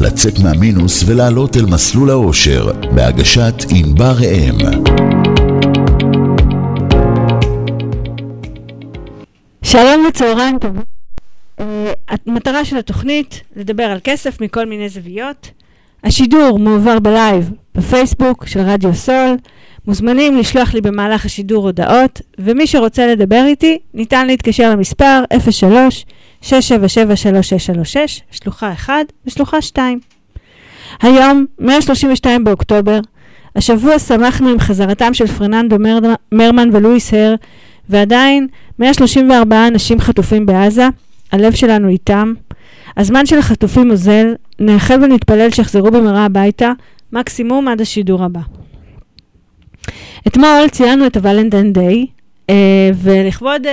לצאת מהמינוס ולעלות אל מסלול האושר, בהגשת ענבר ראם. שלום וצהריים טובים. אה, המטרה של התוכנית, לדבר על כסף מכל מיני זוויות. השידור מועבר בלייב בפייסבוק של רדיו סול. מוזמנים לשלוח לי במהלך השידור הודעות, ומי שרוצה לדבר איתי, ניתן להתקשר למספר 03-677-3636, שלוחה 1 ושלוחה 2. היום, 132 באוקטובר, השבוע שמחנו עם חזרתם של פרננדו מרמן ולואיס הר, ועדיין 134 אנשים חטופים בעזה, הלב שלנו איתם. הזמן של החטופים אוזל, נאחל ונתפלל שיחזרו במהרה הביתה, מקסימום עד השידור הבא. אתמול ציינו את הוולנטיין דיי, uh, ולכבוד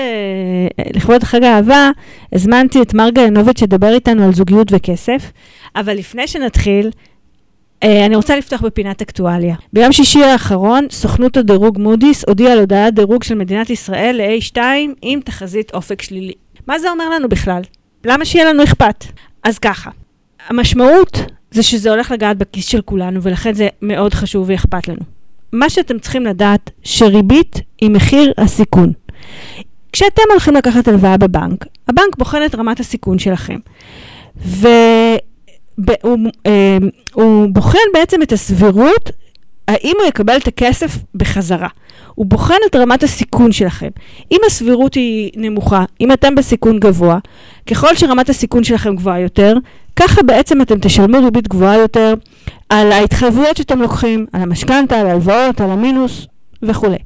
uh, חג האהבה, הזמנתי את מרגה ינוביץ' שדבר איתנו על זוגיות וכסף, אבל לפני שנתחיל, uh, אני רוצה לפתוח בפינת אקטואליה. ביום שישי האחרון, סוכנות הדירוג מודי'ס הודיעה על הודעת דירוג של מדינת ישראל ל-A2 עם תחזית אופק שלילי. מה זה אומר לנו בכלל? למה שיהיה לנו אכפת? אז ככה, המשמעות זה שזה הולך לגעת בכיס של כולנו, ולכן זה מאוד חשוב ואכפת לנו. מה שאתם צריכים לדעת, שריבית היא מחיר הסיכון. כשאתם הולכים לקחת הלוואה בבנק, הבנק בוחן את רמת הסיכון שלכם. והוא אה, בוחן בעצם את הסבירות האם הוא יקבל את הכסף בחזרה. הוא בוחן את רמת הסיכון שלכם. אם הסבירות היא נמוכה, אם אתם בסיכון גבוה, ככל שרמת הסיכון שלכם גבוהה יותר, ככה בעצם אתם תשלמו ריבית גבוהה יותר על ההתחייבויות שאתם לוקחים, על המשכנתה, על ההלוואות, על המינוס וכולי.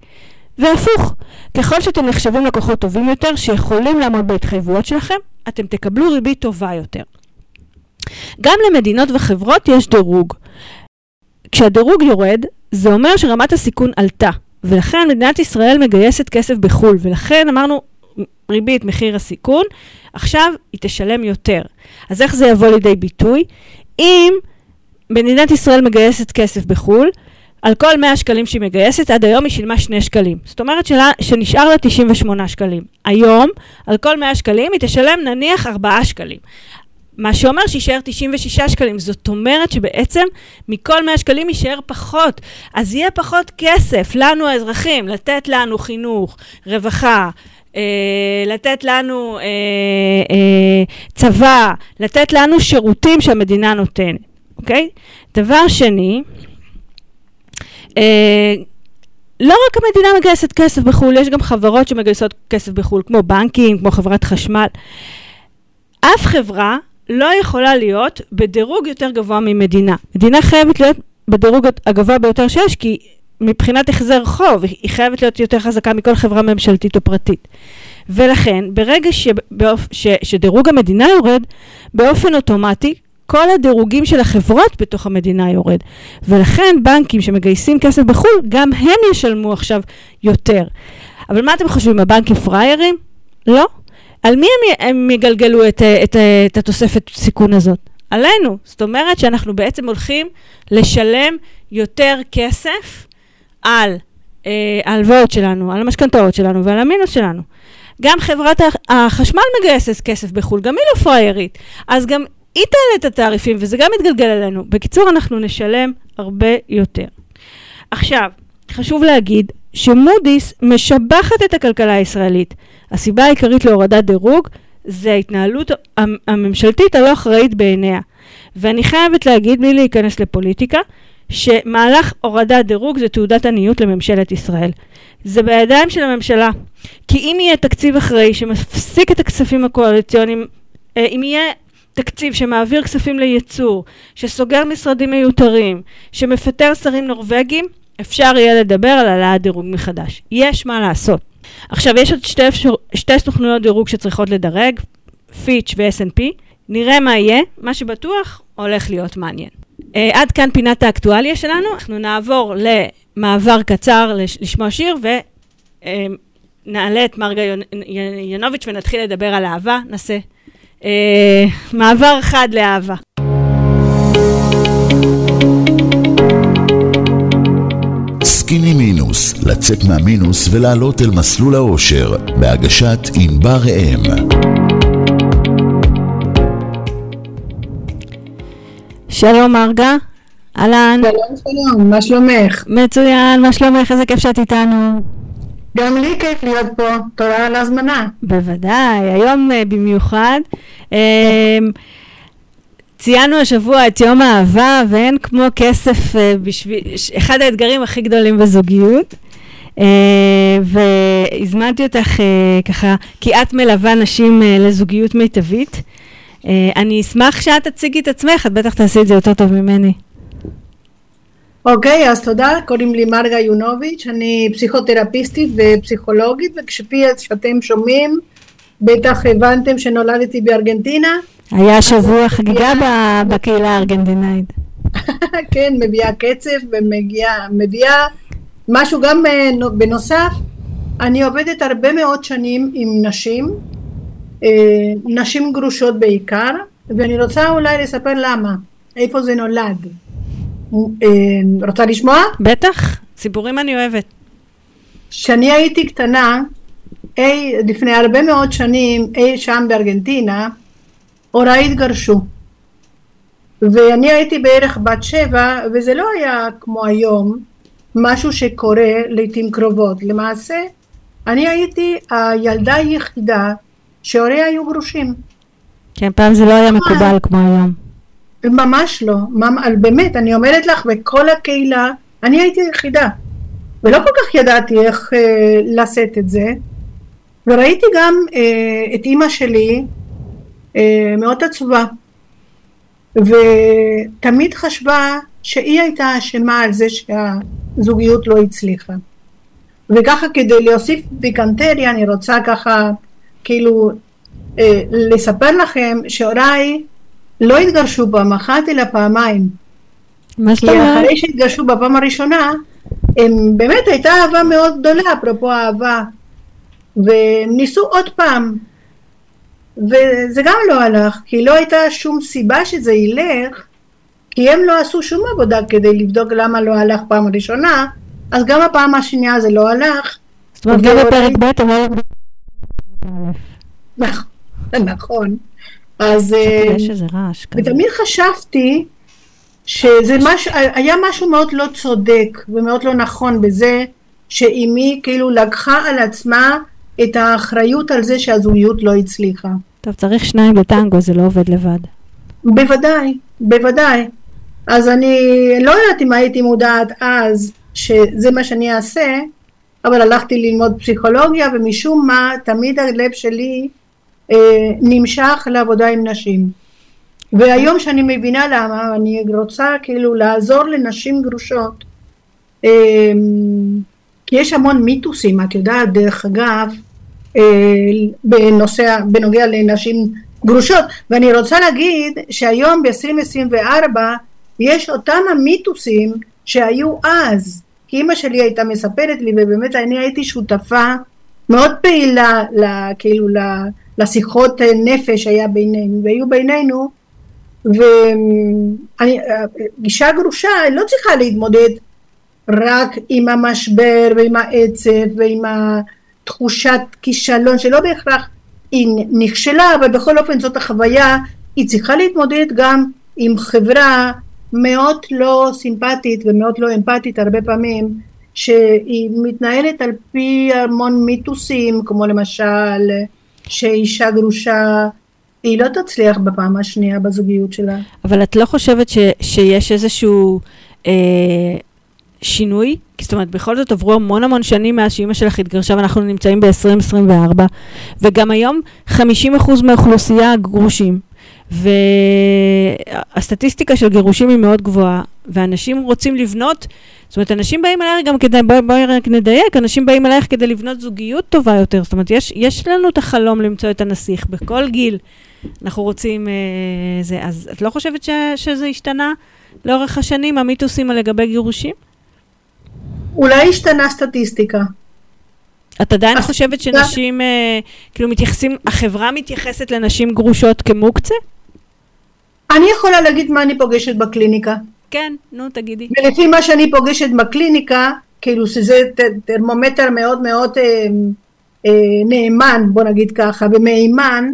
והפוך, ככל שאתם נחשבים לקוחות טובים יותר, שיכולים לעמוד בהתחייבויות שלכם, אתם תקבלו ריבית טובה יותר. גם למדינות וחברות יש דירוג. כשהדירוג יורד, זה אומר שרמת הסיכון עלתה, ולכן מדינת ישראל מגייסת כסף בחו"ל, ולכן אמרנו, ריבית מחיר הסיכון, עכשיו היא תשלם יותר. אז איך זה יבוא לידי ביטוי? אם מדינת ישראל מגייסת כסף בחו"ל, על כל 100 שקלים שהיא מגייסת, עד היום היא שילמה 2 שקלים. זאת אומרת שלה, שנשאר לה 98 שקלים. היום, על כל 100 שקלים היא תשלם נניח 4 שקלים. מה שאומר שיישאר 96 שקלים. זאת אומרת שבעצם מכל 100 שקלים יישאר פחות. אז יהיה פחות כסף לנו האזרחים, לתת לנו חינוך, רווחה, אה, לתת לנו אה, אה, צבא, לתת לנו שירותים שהמדינה נותנת, אוקיי? דבר שני, אה, לא רק המדינה מגייסת כסף בחו"ל, יש גם חברות שמגייסות כסף בחו"ל, כמו בנקים, כמו חברת חשמל. אף חברה לא יכולה להיות בדירוג יותר גבוה ממדינה. מדינה חייבת להיות בדירוג הגבוה ביותר שיש, כי מבחינת החזר חוב, היא חייבת להיות יותר חזקה מכל חברה ממשלתית או פרטית. ולכן, ברגע שבאופ... ש... שדירוג המדינה יורד, באופן אוטומטי, כל הדירוגים של החברות בתוך המדינה יורד. ולכן בנקים שמגייסים כסף בחו"ל, גם הם ישלמו עכשיו יותר. אבל מה אתם חושבים, הבנקים פראיירים? לא. על מי הם, הם יגלגלו את, את, את התוספת סיכון הזאת? עלינו. זאת אומרת שאנחנו בעצם הולכים לשלם יותר כסף על אה, ההלוואות שלנו, על המשכנתאות שלנו ועל המינוס שלנו. גם חברת החשמל מגייסת כסף בחו"ל, גם היא לא פריירית. אז גם היא תעלה את התעריפים וזה גם יתגלגל אלינו. בקיצור, אנחנו נשלם הרבה יותר. עכשיו, חשוב להגיד שמודי'ס משבחת את הכלכלה הישראלית. הסיבה העיקרית להורדת דירוג זה ההתנהלות הממשלתית הלא אחראית בעיניה. ואני חייבת להגיד, בלי להיכנס לפוליטיקה, שמהלך הורדת דירוג זה תעודת עניות לממשלת ישראל. זה בידיים של הממשלה. כי אם יהיה תקציב אחראי שמפסיק את הכספים הקואליציוניים, אה, אם יהיה תקציב שמעביר כספים לייצור, שסוגר משרדים מיותרים, שמפטר שרים נורבגים, אפשר יהיה לדבר על העלאת דירוג מחדש. יש מה לעשות. עכשיו, יש עוד שתי, אפשר, שתי סוכנויות דירוג שצריכות לדרג, פיץ' ו-S&P. נראה מה יהיה, מה שבטוח הולך להיות מעניין. Uh, עד כאן פינת האקטואליה שלנו, אנחנו נעבור למעבר קצר לשמוע שיר ונעלה uh, את מרגה ינוביץ' ונתחיל לדבר על אהבה, נעשה uh, מעבר אחד לאהבה. סקיני מינוס, לצאת מהמינוס ולעלות אל מסלול האושר, בהגשת ענבר ראם. שלום מרגה, אהלן. שלום שלום, מה שלומך? מצוין, מה שלומך? איזה כיף שאת איתנו. גם לי כיף להיות פה, תודה על ההזמנה. בוודאי, היום uh, במיוחד. ציינו השבוע את יום האהבה, ואין כמו כסף uh, בשביל... אחד האתגרים הכי גדולים בזוגיות. Uh, והזמנתי אותך uh, ככה, כי את מלווה נשים לזוגיות מיטבית. אני אשמח שאת תציגי את עצמך, את בטח תעשי את זה יותר טוב ממני. אוקיי, אז תודה, קוראים לי מרגה יונוביץ', אני פסיכותרפיסטית ופסיכולוגית, וכפי שאתם שומעים, בטח הבנתם שנולדתי בארגנטינה. היה שבוע חגיגה בקהילה הארגנטינאית. כן, מביאה קצב ומביאה משהו גם אה, בנוסף, אני עובדת הרבה מאוד שנים עם נשים, אה, נשים גרושות בעיקר, ואני רוצה אולי לספר למה, איפה זה נולד. אה, רוצה לשמוע? בטח, סיפורים אני אוהבת. כשאני הייתי קטנה, אי, לפני הרבה מאוד שנים, אי שם בארגנטינה, הוריי התגרשו. ואני הייתי בערך בת שבע, וזה לא היה כמו היום, משהו שקורה לעיתים קרובות. למעשה, אני הייתי הילדה היחידה שהוריה היו גרושים. כן, פעם זה לא היה מקובל כמו היום. ממש לא, באמת, אני אומרת לך, בכל הקהילה, אני הייתי היחידה, ולא כל כך ידעתי איך אה, לשאת את זה, וראיתי גם אה, את אימא שלי מאוד עצובה, ותמיד חשבה שהיא הייתה אשמה על זה שהזוגיות לא הצליחה. וככה כדי להוסיף פיקנטריה אני רוצה ככה כאילו אה, לספר לכם שהוריי לא התגרשו פעם אחת אלא פעמיים. מה זאת אומרת? כי אחרי שהתגרשו בפעם הראשונה, הם באמת הייתה אהבה מאוד גדולה, אפרופו אהבה, והם ניסו עוד פעם, וזה גם לא הלך, כי לא הייתה שום סיבה שזה ילך, כי הם לא עשו שום עבודה כדי לבדוק למה לא הלך פעם ראשונה, אז גם הפעם השנייה זה לא הלך. זאת אומרת, גם בפרק ב' הם לא... נכון, נכון. אז... כזה. ותמיד חשבתי שזה מש... היה משהו מאוד לא צודק ומאוד לא נכון בזה שאימי כאילו לקחה על עצמה את האחריות על זה שהזוגיות לא הצליחה. טוב, צריך שניים בטנגו, זה לא עובד לבד. בוודאי, בוודאי. אז אני לא יודעת אם הייתי מודעת אז שזה מה שאני אעשה, אבל הלכתי ללמוד פסיכולוגיה ומשום מה תמיד הלב שלי אה, נמשך לעבודה עם נשים. והיום שאני מבינה למה, אני רוצה כאילו לעזור לנשים גרושות, אה, כי יש המון מיתוסים, את יודעת, דרך אגב, בנושא, בנוגע לנשים גרושות, ואני רוצה להגיד שהיום ב-2024 יש אותם המיתוסים שהיו אז, כי אימא שלי הייתה מספרת לי ובאמת אני הייתי שותפה מאוד פעילה, לה, כאילו, לה, לשיחות נפש היה בינינו, והיו בינינו, וגישה גרושה לא צריכה להתמודד רק עם המשבר ועם העצב ועם התחושת כישלון שלא בהכרח היא נכשלה אבל בכל אופן זאת החוויה היא צריכה להתמודד גם עם חברה מאוד לא סימפטית ומאוד לא אמפתית הרבה פעמים שהיא מתנהלת על פי המון מיתוסים כמו למשל שאישה גרושה היא לא תצליח בפעם השנייה בזוגיות שלה. אבל את לא חושבת ש, שיש איזשהו אה, שינוי? זאת אומרת, בכל זאת עברו המון המון שנים מאז שאימא שלך התגרשה ואנחנו נמצאים ב-2024, וגם היום 50% מהאוכלוסייה גרושים. והסטטיסטיקה של גירושים היא מאוד גבוהה, ואנשים רוצים לבנות, זאת אומרת, אנשים באים אלייך גם כדי, בואי בוא רק נדייק, אנשים באים אלייך כדי לבנות זוגיות טובה יותר, זאת אומרת, יש, יש לנו את החלום למצוא את הנסיך בכל גיל. אנחנו רוצים אה, זה, אז את לא חושבת ש, שזה השתנה לאורך השנים, המיתוסים לגבי גירושים? אולי השתנה סטטיסטיקה. את עדיין חושבת שנשים, אה, כאילו מתייחסים, החברה מתייחסת לנשים גרושות כמוקצה? אני יכולה להגיד מה אני פוגשת בקליניקה. כן, נו תגידי. ולפי מה שאני פוגשת בקליניקה, כאילו שזה טרמומטר מאוד מאוד אה, אה, נאמן, בוא נגיד ככה, ומהימן,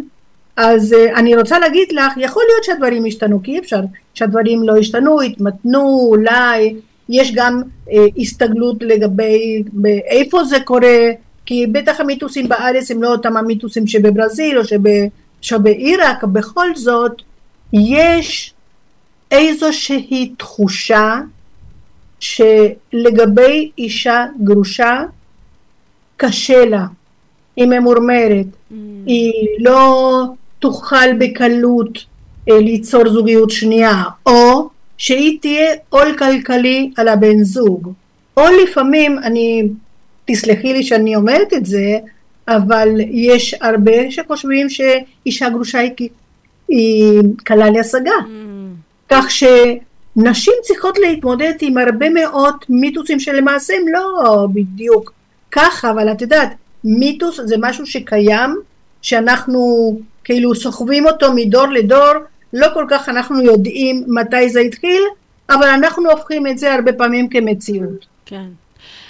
אז uh, אני רוצה להגיד לך, יכול להיות שהדברים השתנו, כי אי אפשר שהדברים לא השתנו, התמתנו, אולי, יש גם uh, הסתגלות לגבי איפה זה קורה, כי בטח המיתוסים בארץ הם לא אותם המיתוסים שבברזיל או שב, שבעיראק, בכל זאת יש איזושהי תחושה שלגבי אישה גרושה קשה לה, היא ממורמרת, mm. היא לא תוכל בקלות אה, ליצור זוגיות שנייה, או שהיא תהיה עול כלכלי על הבן זוג, או לפעמים, אני, תסלחי לי שאני אומרת את זה, אבל יש הרבה שחושבים שאישה גרושה היא, היא קלה להשגה, mm. כך שנשים צריכות להתמודד עם הרבה מאוד מיתוסים שלמעשה הם לא בדיוק ככה, אבל את יודעת, מיתוס זה משהו שקיים, שאנחנו כאילו סוחבים אותו מדור לדור, לא כל כך אנחנו יודעים מתי זה התחיל, אבל אנחנו הופכים את זה הרבה פעמים כמציאות. כן.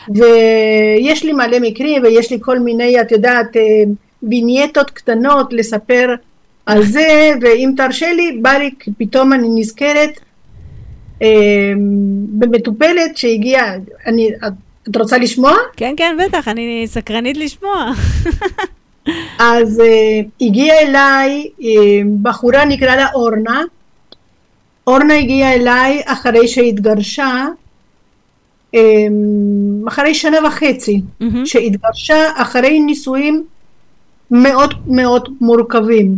ויש לי מלא מקרים ויש לי כל מיני, את יודעת, אה, וינייטות קטנות לספר על זה, ואם תרשה לי, בא לי, פתאום אני נזכרת אה, במטופלת שהגיעה, אני, את רוצה לשמוע? כן, כן, בטח, אני סקרנית לשמוע. אז uh, הגיעה אליי uh, בחורה נקרא לה אורנה. אורנה הגיעה אליי אחרי שהתגרשה, um, אחרי שנה וחצי, mm-hmm. שהתגרשה אחרי נישואים מאוד מאוד מורכבים.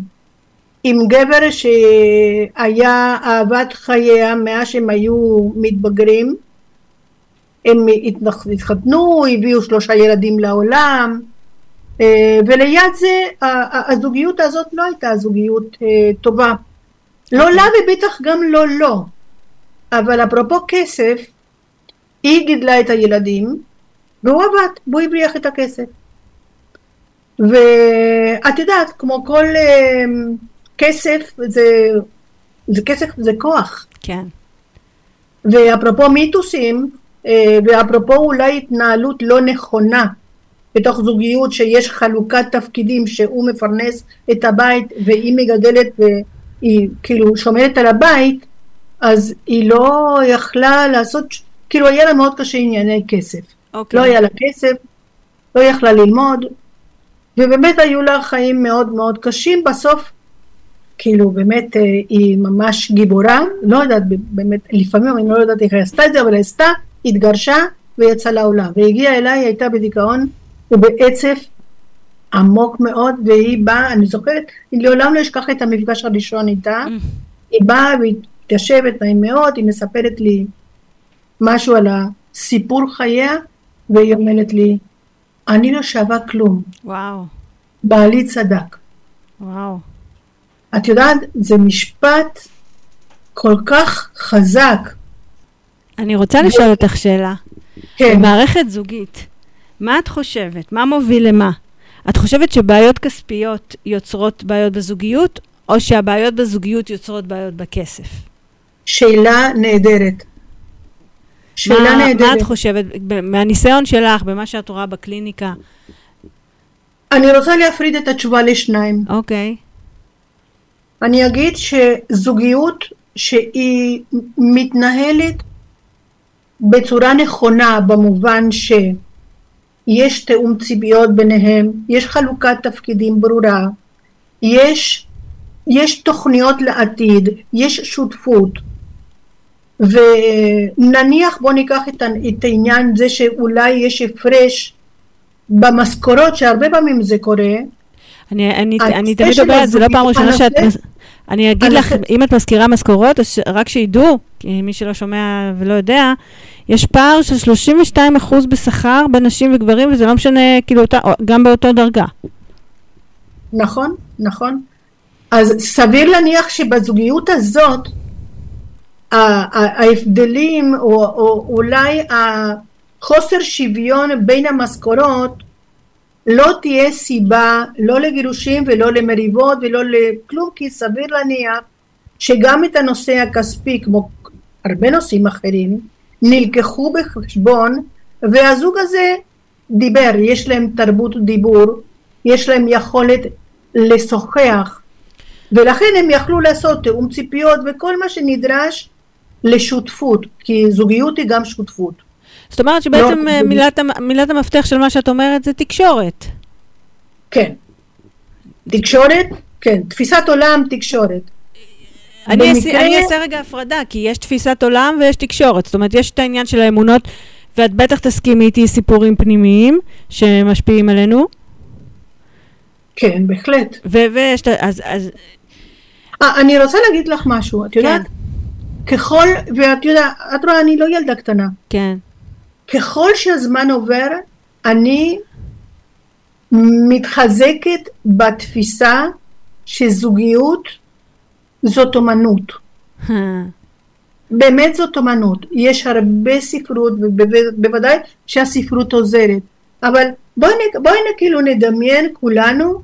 עם גבר שהיה אהבת חייה מאז שהם היו מתבגרים. הם התחתנו, הביאו שלושה ילדים לעולם, וליד זה הזוגיות הזאת לא הייתה זוגיות אה, טובה. לא לה ובטח גם לא לא. אבל אפרופו כסף, היא גידלה את הילדים, והוא עבד, והוא הבריח את הכסף. ואת יודעת, כמו כל אה, כסף, זה, זה כסף, זה כוח. כן. ואפרופו מיתוסים, ואפרופו אולי התנהלות לא נכונה בתוך זוגיות שיש חלוקת תפקידים שהוא מפרנס את הבית והיא מגדלת והיא כאילו שומרת על הבית אז היא לא יכלה לעשות כאילו היה לה מאוד קשה ענייני כסף okay. אוקיי. לא היה לה כסף לא יכלה ללמוד ובאמת היו לה חיים מאוד מאוד קשים בסוף כאילו באמת אה, היא ממש גיבורה לא יודעת באמת לפעמים אני לא יודעת איך היא עשתה את זה אבל היא עשתה התגרשה ויצאה לעולם והגיעה אליי הייתה בדיכאון ובעצב עמוק מאוד, והיא באה, אני זוכרת, אני לעולם לא אשכח את המפגש הראשון איתה, mm. היא באה והתיישבת נעים מאוד, היא מספרת לי משהו על הסיפור חייה, והיא אומרת לי, אני לא שווה כלום. וואו. בעלי צדק. וואו. את יודעת, זה משפט כל כך חזק. אני רוצה לשאול אותך שאלה. כן. במערכת זוגית, מה את חושבת? מה מוביל למה? את חושבת שבעיות כספיות יוצרות בעיות בזוגיות, או שהבעיות בזוגיות יוצרות בעיות בכסף? שאלה נהדרת. שאלה מה, נהדרת. מה את חושבת, מהניסיון שלך, במה שאת רואה בקליניקה? אני רוצה להפריד את התשובה לשניים. אוקיי. Okay. אני אגיד שזוגיות שהיא מתנהלת בצורה נכונה במובן ש... יש תיאום ציפיות ביניהם, יש חלוקת תפקידים ברורה, יש, יש תוכניות לעתיד, יש שותפות. ונניח בוא ניקח את, את העניין זה שאולי יש הפרש במשכורות שהרבה פעמים זה קורה. אני, אני, אני תמיד אומרת, זה לא פעם ראשונה שאת... אני אגיד לך, אם את מזכירה משכורות, אז רק שידעו, כי מי שלא שומע ולא יודע, יש פער של 32 אחוז בשכר בין נשים וגברים, וזה לא משנה, כאילו, אותה, גם באותו דרגה. נכון, נכון. אז סביר להניח שבזוגיות הזאת, ההבדלים, או, או אולי החוסר שוויון בין המשכורות, לא תהיה סיבה לא לגירושים ולא למריבות ולא לכלום, כי סביר להניח שגם את הנושא הכספי, כמו הרבה נושאים אחרים, נלקחו בחשבון והזוג הזה דיבר, יש להם תרבות דיבור, יש להם יכולת לשוחח ולכן הם יכלו לעשות תיאום ציפיות וכל מה שנדרש לשותפות, כי זוגיות היא גם שותפות. זאת אומרת שבעצם לא, מילת, מילת המפתח של מה שאת אומרת זה תקשורת. כן. תקשורת, כן. תפיסת עולם, תקשורת. אני, במקרה... אעשה, אני אעשה רגע הפרדה, כי יש תפיסת עולם ויש תקשורת. זאת אומרת, יש את העניין של האמונות, ואת בטח תסכימי איתי סיפורים פנימיים שמשפיעים עלינו. כן, בהחלט. ויש, אז... אז... 아, אה, אני רוצה להגיד לך משהו, את יודעת? כן. ככל, ואת יודעת, את רואה, אני לא ילדה קטנה. כן. ככל שהזמן עובר, אני מתחזקת בתפיסה שזוגיות זאת אומנות. באמת זאת אומנות. יש הרבה ספרות, ובוודאי שהספרות עוזרת. אבל בואי, בואי כאילו נדמיין כולנו,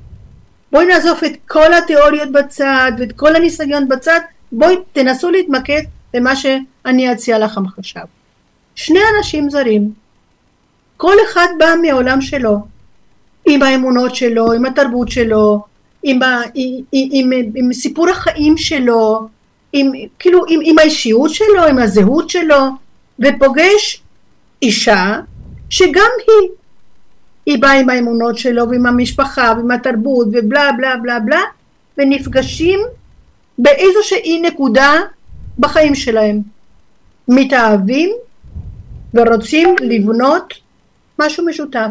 בואי נעזוב את כל התיאוריות בצד ואת כל הניסיון בצד, בואי תנסו להתמקד במה שאני אציע לכם עכשיו. שני אנשים זרים, כל אחד בא מהעולם שלו, עם האמונות שלו, עם התרבות שלו, עם, ה, עם, עם, עם, עם סיפור החיים שלו, עם, כאילו עם, עם האישיות שלו, עם הזהות שלו, ופוגש אישה שגם היא, היא באה עם האמונות שלו ועם המשפחה ועם התרבות ובלה בלה בלה בלה, ונפגשים באיזושהי נקודה בחיים שלהם. מתאהבים ורוצים לבנות משהו משותף.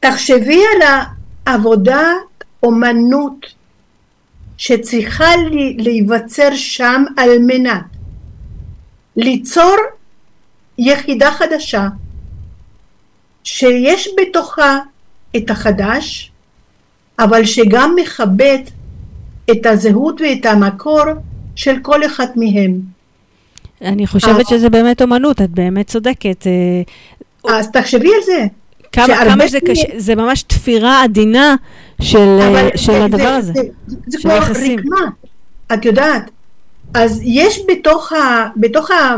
תחשבי על העבודה אומנות שצריכה להיווצר שם על מנת ליצור יחידה חדשה שיש בתוכה את החדש אבל שגם מכבד את הזהות ואת המקור של כל אחד מהם. אני חושבת אה. שזה באמת אומנות, את באמת צודקת. אה, אז תחשבי על זה. כמה, כמה זה קשה, זה ממש תפירה עדינה של, של זה, הדבר זה, הזה. זה, זה, זה כמו רקמה, את יודעת. אז יש בתוך, ה, בתוך ה,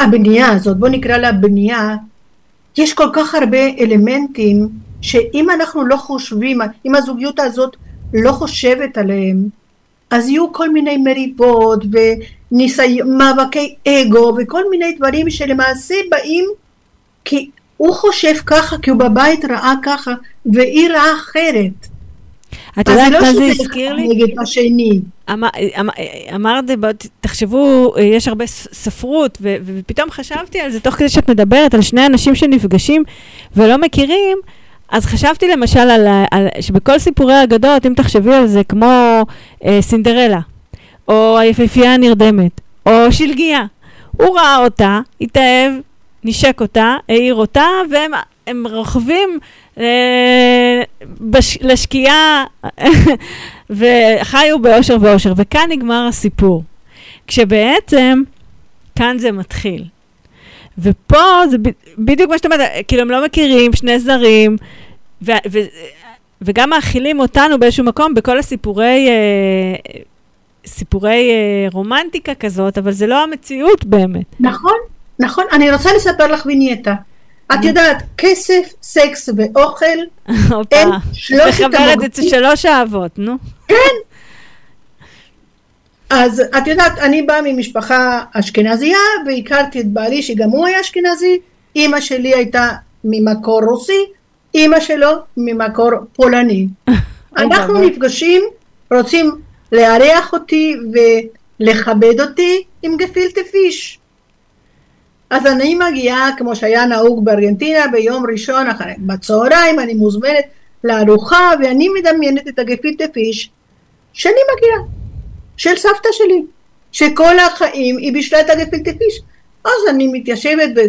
הבנייה הזאת, בוא נקרא לה בנייה, יש כל כך הרבה אלמנטים שאם אנחנו לא חושבים, אם הזוגיות הזאת לא חושבת עליהם, אז יהיו כל מיני מריבות ומאבקי אגו וכל מיני דברים שלמעשה באים כי הוא חושב ככה כי הוא בבית ראה ככה והיא ראה אחרת. את יודעת לא מה זה הזכיר לי? נגד השני. אמר, אמר, אמרת, תחשבו, יש הרבה ספרות, ו, ופתאום חשבתי על זה תוך כדי שאת מדברת על שני אנשים שנפגשים ולא מכירים, אז חשבתי למשל על, על שבכל סיפורי האגדות, אם תחשבי על זה, כמו אה, סינדרלה, או היפהפייה הנרדמת, או שלגיה. הוא ראה אותה, התאהב, נשק אותה, העיר אותה, והם רוכבים אה, בש, לשקיעה, וחיו באושר ואושר. וכאן נגמר הסיפור. כשבעצם, כאן זה מתחיל. ופה זה ב, בדיוק מה שאת אומרת, כאילו הם לא מכירים, שני זרים, ו, ו, וגם מאכילים אותנו באיזשהו מקום בכל הסיפורי, אה, סיפורי אה, רומנטיקה כזאת, אבל זה לא המציאות באמת. נכון, נכון. אני רוצה לספר לך וינייטה. את יודעת, כסף, סקס ואוכל, הם שלושת המוגים. מחברת את שלוש האהבות, נו. כן. אז את יודעת, אני באה ממשפחה אשכנזייה, והכרתי את בעלי שגם הוא היה אשכנזי, אימא שלי הייתה ממקור רוסי, אימא שלו ממקור פולני. אנחנו נפגשים, רוצים לארח אותי ולכבד אותי עם גפילטה פיש. אז אני מגיעה, כמו שהיה נהוג בארגנטינה, ביום ראשון אחרי, בצהריים, אני מוזמנת לארוחה, ואני מדמיינת את הגפילטה פיש שאני מגיעה, של סבתא שלי, שכל החיים היא בישלה את הגפילטה פיש. אז אני מתיישבת, ב...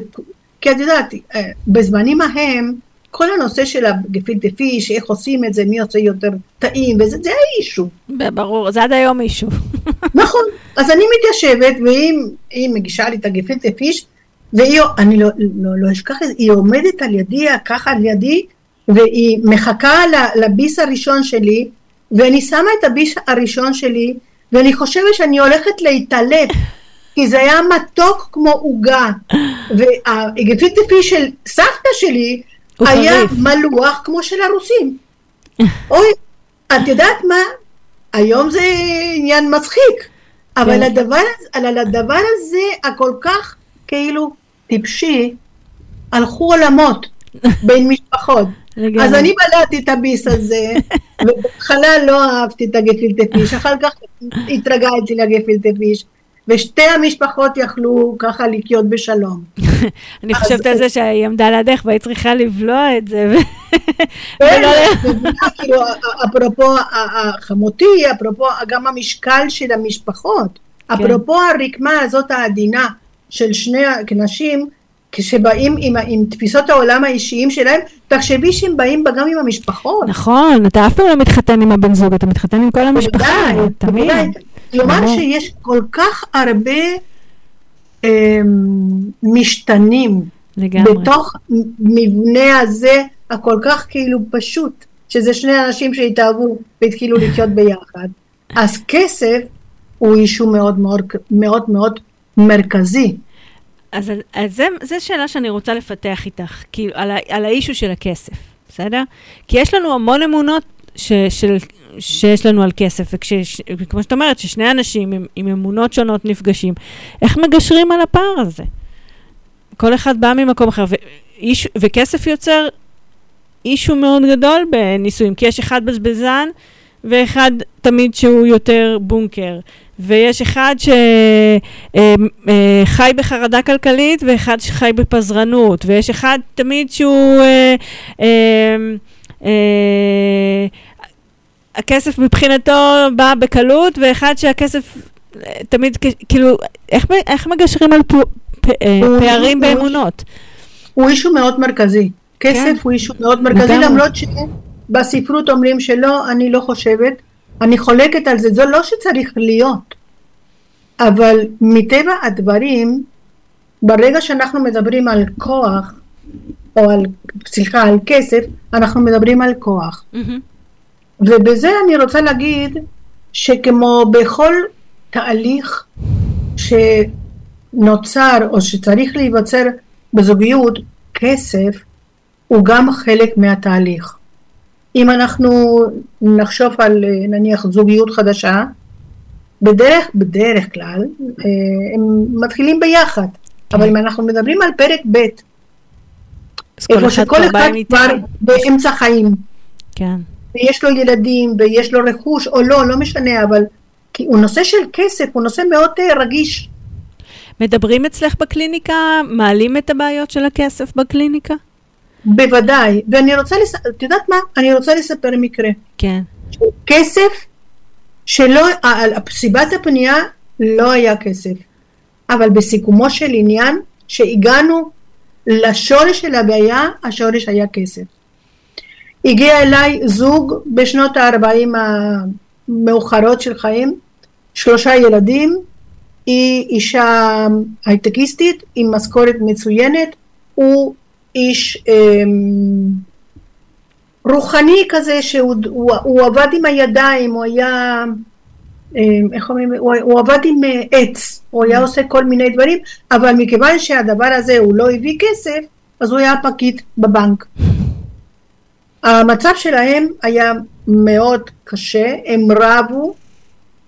כי את יודעת, אה, בזמנים ההם, כל הנושא של הגפילטה פיש, איך עושים את זה, מי עושה יותר טעים, וזה, זה האישו. ברור, זה עד היום אישו. נכון, אז אני מתיישבת, והיא מגישה לי את הגפילטה פיש, והיא, אני לא, לא, לא אשכח את זה, היא עומדת על ידי, ככה על ידי, והיא מחכה לביס הראשון שלי, ואני שמה את הביס הראשון שלי, ואני חושבת שאני הולכת להתעלף, כי זה היה מתוק כמו עוגה. והגפילטה פיש של סבתא שלי, היה חריף. מלוח כמו של הרוסים. אוי, את יודעת מה? היום זה עניין מצחיק, אבל כן. הדבר, על הדבר הזה, הכל כך כאילו טיפשי, הלכו עולמות בין משפחות. אז אני בלעתי את הביס הזה, ובהתחלה לא אהבתי את הגפילטה פיש, אחר כך התרגלתי לגפילטה פיש, ושתי המשפחות יכלו ככה לחיות בשלום. אני חושבת על זה שהיא עמדה לידך והיא צריכה לבלוע את זה. כן, כאילו, אפרופו ה- ה- חמותי, אפרופו גם המשקל של המשפחות, אפרופו הרקמה הזאת העדינה של שני הנשים, כשבאים עם, עם תפיסות העולם האישיים שלהם, תחשבי שהם באים גם עם המשפחות. נכון, אתה אף פעם לא מתחתן עם הבן זוג, אתה מתחתן עם כל המשפחה, תמיד. כלומר. שיש כל כך הרבה אמ, משתנים לגמרי. בתוך מבנה הזה הכל כך כאילו פשוט, שזה שני אנשים שהתאהבו והתחילו לחיות ביחד. אז כסף הוא אישו מאוד מאוד מאוד מאוד מרכזי. אז, אז זה, זה שאלה שאני רוצה לפתח איתך, כאילו, על, ה, על האישו של הכסף, בסדר? כי יש לנו המון אמונות ש, של, שיש לנו על כסף, וכמו שאת אומרת, ששני אנשים עם, עם אמונות שונות נפגשים, איך מגשרים על הפער הזה? כל אחד בא ממקום אחר, ואיש, וכסף יוצר אישו מאוד גדול בנישואים, כי יש אחד בזבזן ואחד תמיד שהוא יותר בונקר, ויש אחד שחי בחרדה כלכלית ואחד שחי בפזרנות, ויש אחד תמיד שהוא... אה, אה, אה, הכסף מבחינתו בא בקלות, ואחד שהכסף אה, תמיד, כאילו, איך, איך מגשרים על פו, פ, אה, הוא- פערים הוא- באמונות? הוא אישו מאוד מרכזי. כן. כסף הוא אישו מאוד מרכזי. למרות שבספרות אומרים שלא, אני לא חושבת, אני חולקת על זה, זה לא שצריך להיות. אבל מטבע הדברים, ברגע שאנחנו מדברים על כוח, או על, סליחה, על כסף, אנחנו מדברים על כוח. מהמם. ובזה אני רוצה להגיד שכמו בכל תהליך שנוצר או שצריך להיווצר בזוגיות, כסף הוא גם חלק מהתהליך. אם אנחנו נחשוב על נניח זוגיות חדשה, בדרך, בדרך כלל אה, הם מתחילים ביחד, אבל אם אנחנו מדברים על פרק ב', איפה שכל אחד כבר. באמצע חיים, כן. ויש לו ילדים ויש לו רכוש או לא, לא משנה, אבל כי הוא נושא של כסף, הוא נושא מאוד אה, רגיש. מדברים אצלך בקליניקה? מעלים את הבעיות של הכסף בקליניקה? בוודאי, ואני רוצה, לס... את יודעת מה? אני רוצה לספר מקרה. כן. כסף שלא, על סיבת הפנייה לא היה כסף, אבל בסיכומו של עניין, שהגענו לשורש של הבעיה, השורש היה כסף. הגיע אליי זוג בשנות ה-40 המאוחרות של חיים, שלושה ילדים, היא אישה הייטקיסטית עם משכורת מצוינת, הוא איש אמ, רוחני כזה שהוא הוא, הוא עבד עם הידיים, הוא היה, אמ, איך אומרים, הוא, הוא עבד עם אה, עץ, הוא היה עושה כל מיני דברים, אבל מכיוון שהדבר הזה הוא לא הביא כסף, אז הוא היה פקיד בבנק. המצב שלהם היה מאוד קשה, הם רבו,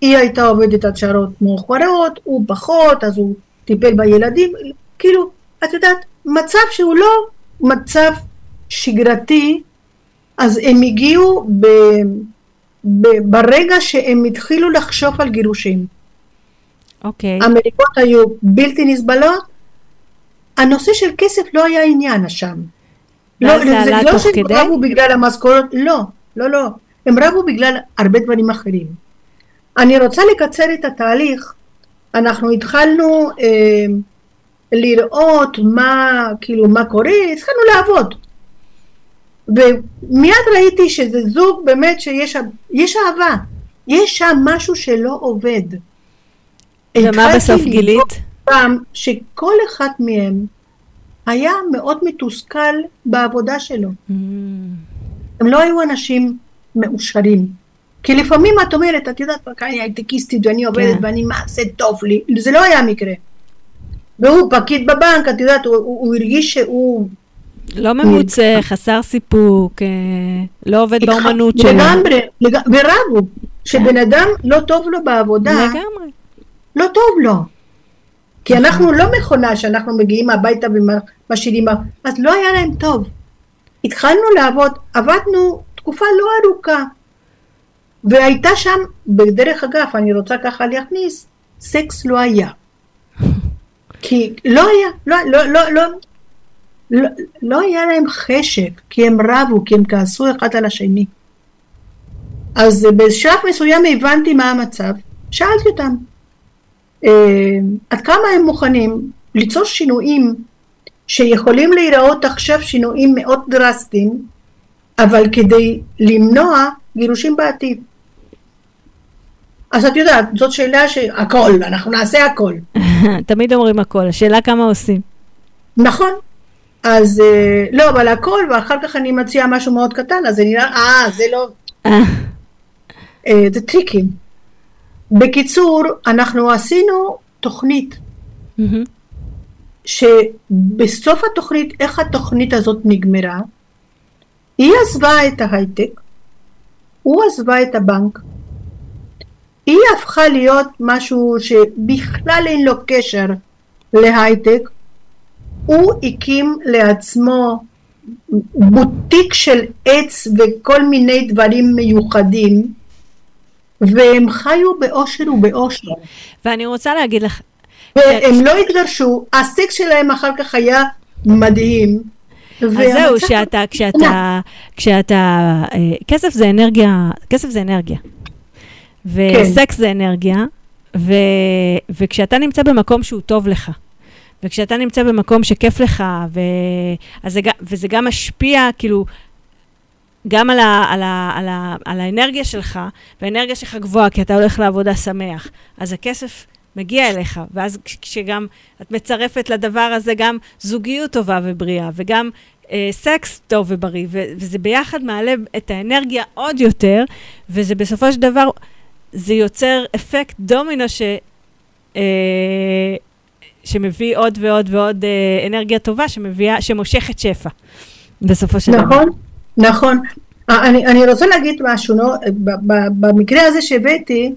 היא הייתה עובדת עד שעות מאוחרות, הוא פחות, אז הוא טיפל בילדים, כאילו, את יודעת, מצב שהוא לא מצב שגרתי, אז הם הגיעו ב, ב, ברגע שהם התחילו לחשוב על גירושים. אוקיי. המריבות היו בלתי נסבלות, הנושא של כסף לא היה עניין שם. ואז זה לא שהם? רבו בגלל המשכורת, לא, לא, לא. הם רבו בגלל הרבה דברים אחרים. אני רוצה לקצר את התהליך. אנחנו התחלנו אה, לראות מה, כאילו, מה קורה, התחלנו לעבוד. ומיד ראיתי שזה זוג באמת שיש יש אהבה, יש שם משהו שלא עובד. ומה בסוף גילית? פעם שכל אחד מהם היה מאוד מתוסכל בעבודה שלו. Mm, הם לא היו אנשים מאושרים. כי לפעמים את אומרת, את יודעת, אני הייטקיסטית ואני עובדת כן. ואני, מה זה טוב לי, זה לא היה מקרה. והוא פקיד בבנק, את יודעת, הוא, הוא, הוא הרגיש שהוא לא ממוצה, חסר סיפוק, אה, לא עובד באומנות שלו. לגמרי, לג- ורבו, שבן אדם לא טוב לו בעבודה, לגמרי. לא טוב לו. כי אנחנו לא מכונה שאנחנו מגיעים הביתה ומשאירים, אז לא היה להם טוב. התחלנו לעבוד, עבדנו תקופה לא ארוכה, והייתה שם, בדרך אגב, אני רוצה ככה להכניס, סקס לא היה. כי לא היה, לא, לא, לא, לא, לא, לא היה להם חשק, כי הם רבו, כי הם כעסו אחד על השני. אז בשלב מסוים הבנתי מה המצב, שאלתי אותם, עד כמה הם מוכנים ליצור שינויים שיכולים להיראות עכשיו שינויים מאוד דרסטיים, אבל כדי למנוע גירושים בעתיד. אז את יודעת, זאת שאלה שהכל, אנחנו נעשה הכל. תמיד אומרים הכל, השאלה כמה עושים. נכון. אז אה, לא, אבל הכל, ואחר כך אני מציעה משהו מאוד קטן, אז זה נראה, אה, זה לא, אה, אה, זה טריקים. בקיצור, אנחנו עשינו תוכנית. שבסוף התוכנית, איך התוכנית הזאת נגמרה? היא עזבה את ההייטק, הוא עזבה את הבנק, היא הפכה להיות משהו שבכלל אין לו קשר להייטק, הוא הקים לעצמו בוטיק של עץ וכל מיני דברים מיוחדים, והם חיו באושר ובאושר. ואני רוצה להגיד לך, והם לא התגרשו, הסקס שלהם אחר כך היה מדהים. אז זהו, שאתה, כשאתה, כשאתה, אה, כסף זה אנרגיה, כסף זה אנרגיה. וסקס זה אנרגיה, ו, וכשאתה נמצא במקום שהוא טוב לך, וכשאתה נמצא במקום שכיף לך, ו, אז זה, וזה גם משפיע, כאילו, גם על, ה, על, ה, על, ה, על האנרגיה שלך, והאנרגיה שלך גבוהה, כי אתה הולך לעבודה שמח, אז הכסף מגיע אליך, ואז כש- כשגם את מצרפת לדבר הזה גם זוגיות טובה ובריאה, וגם אה, סקס טוב ובריא, ו- וזה ביחד מעלה את האנרגיה עוד יותר, וזה בסופו של דבר, זה יוצר אפקט דומינו ש... אה, שמביא עוד ועוד ועוד אה, אנרגיה טובה, שמביאה, שמושכת שפע, בסופו של דבר. נכון, נכון. אה, אני, אני רוצה להגיד משהו, לא? במקרה הזה שהבאתי,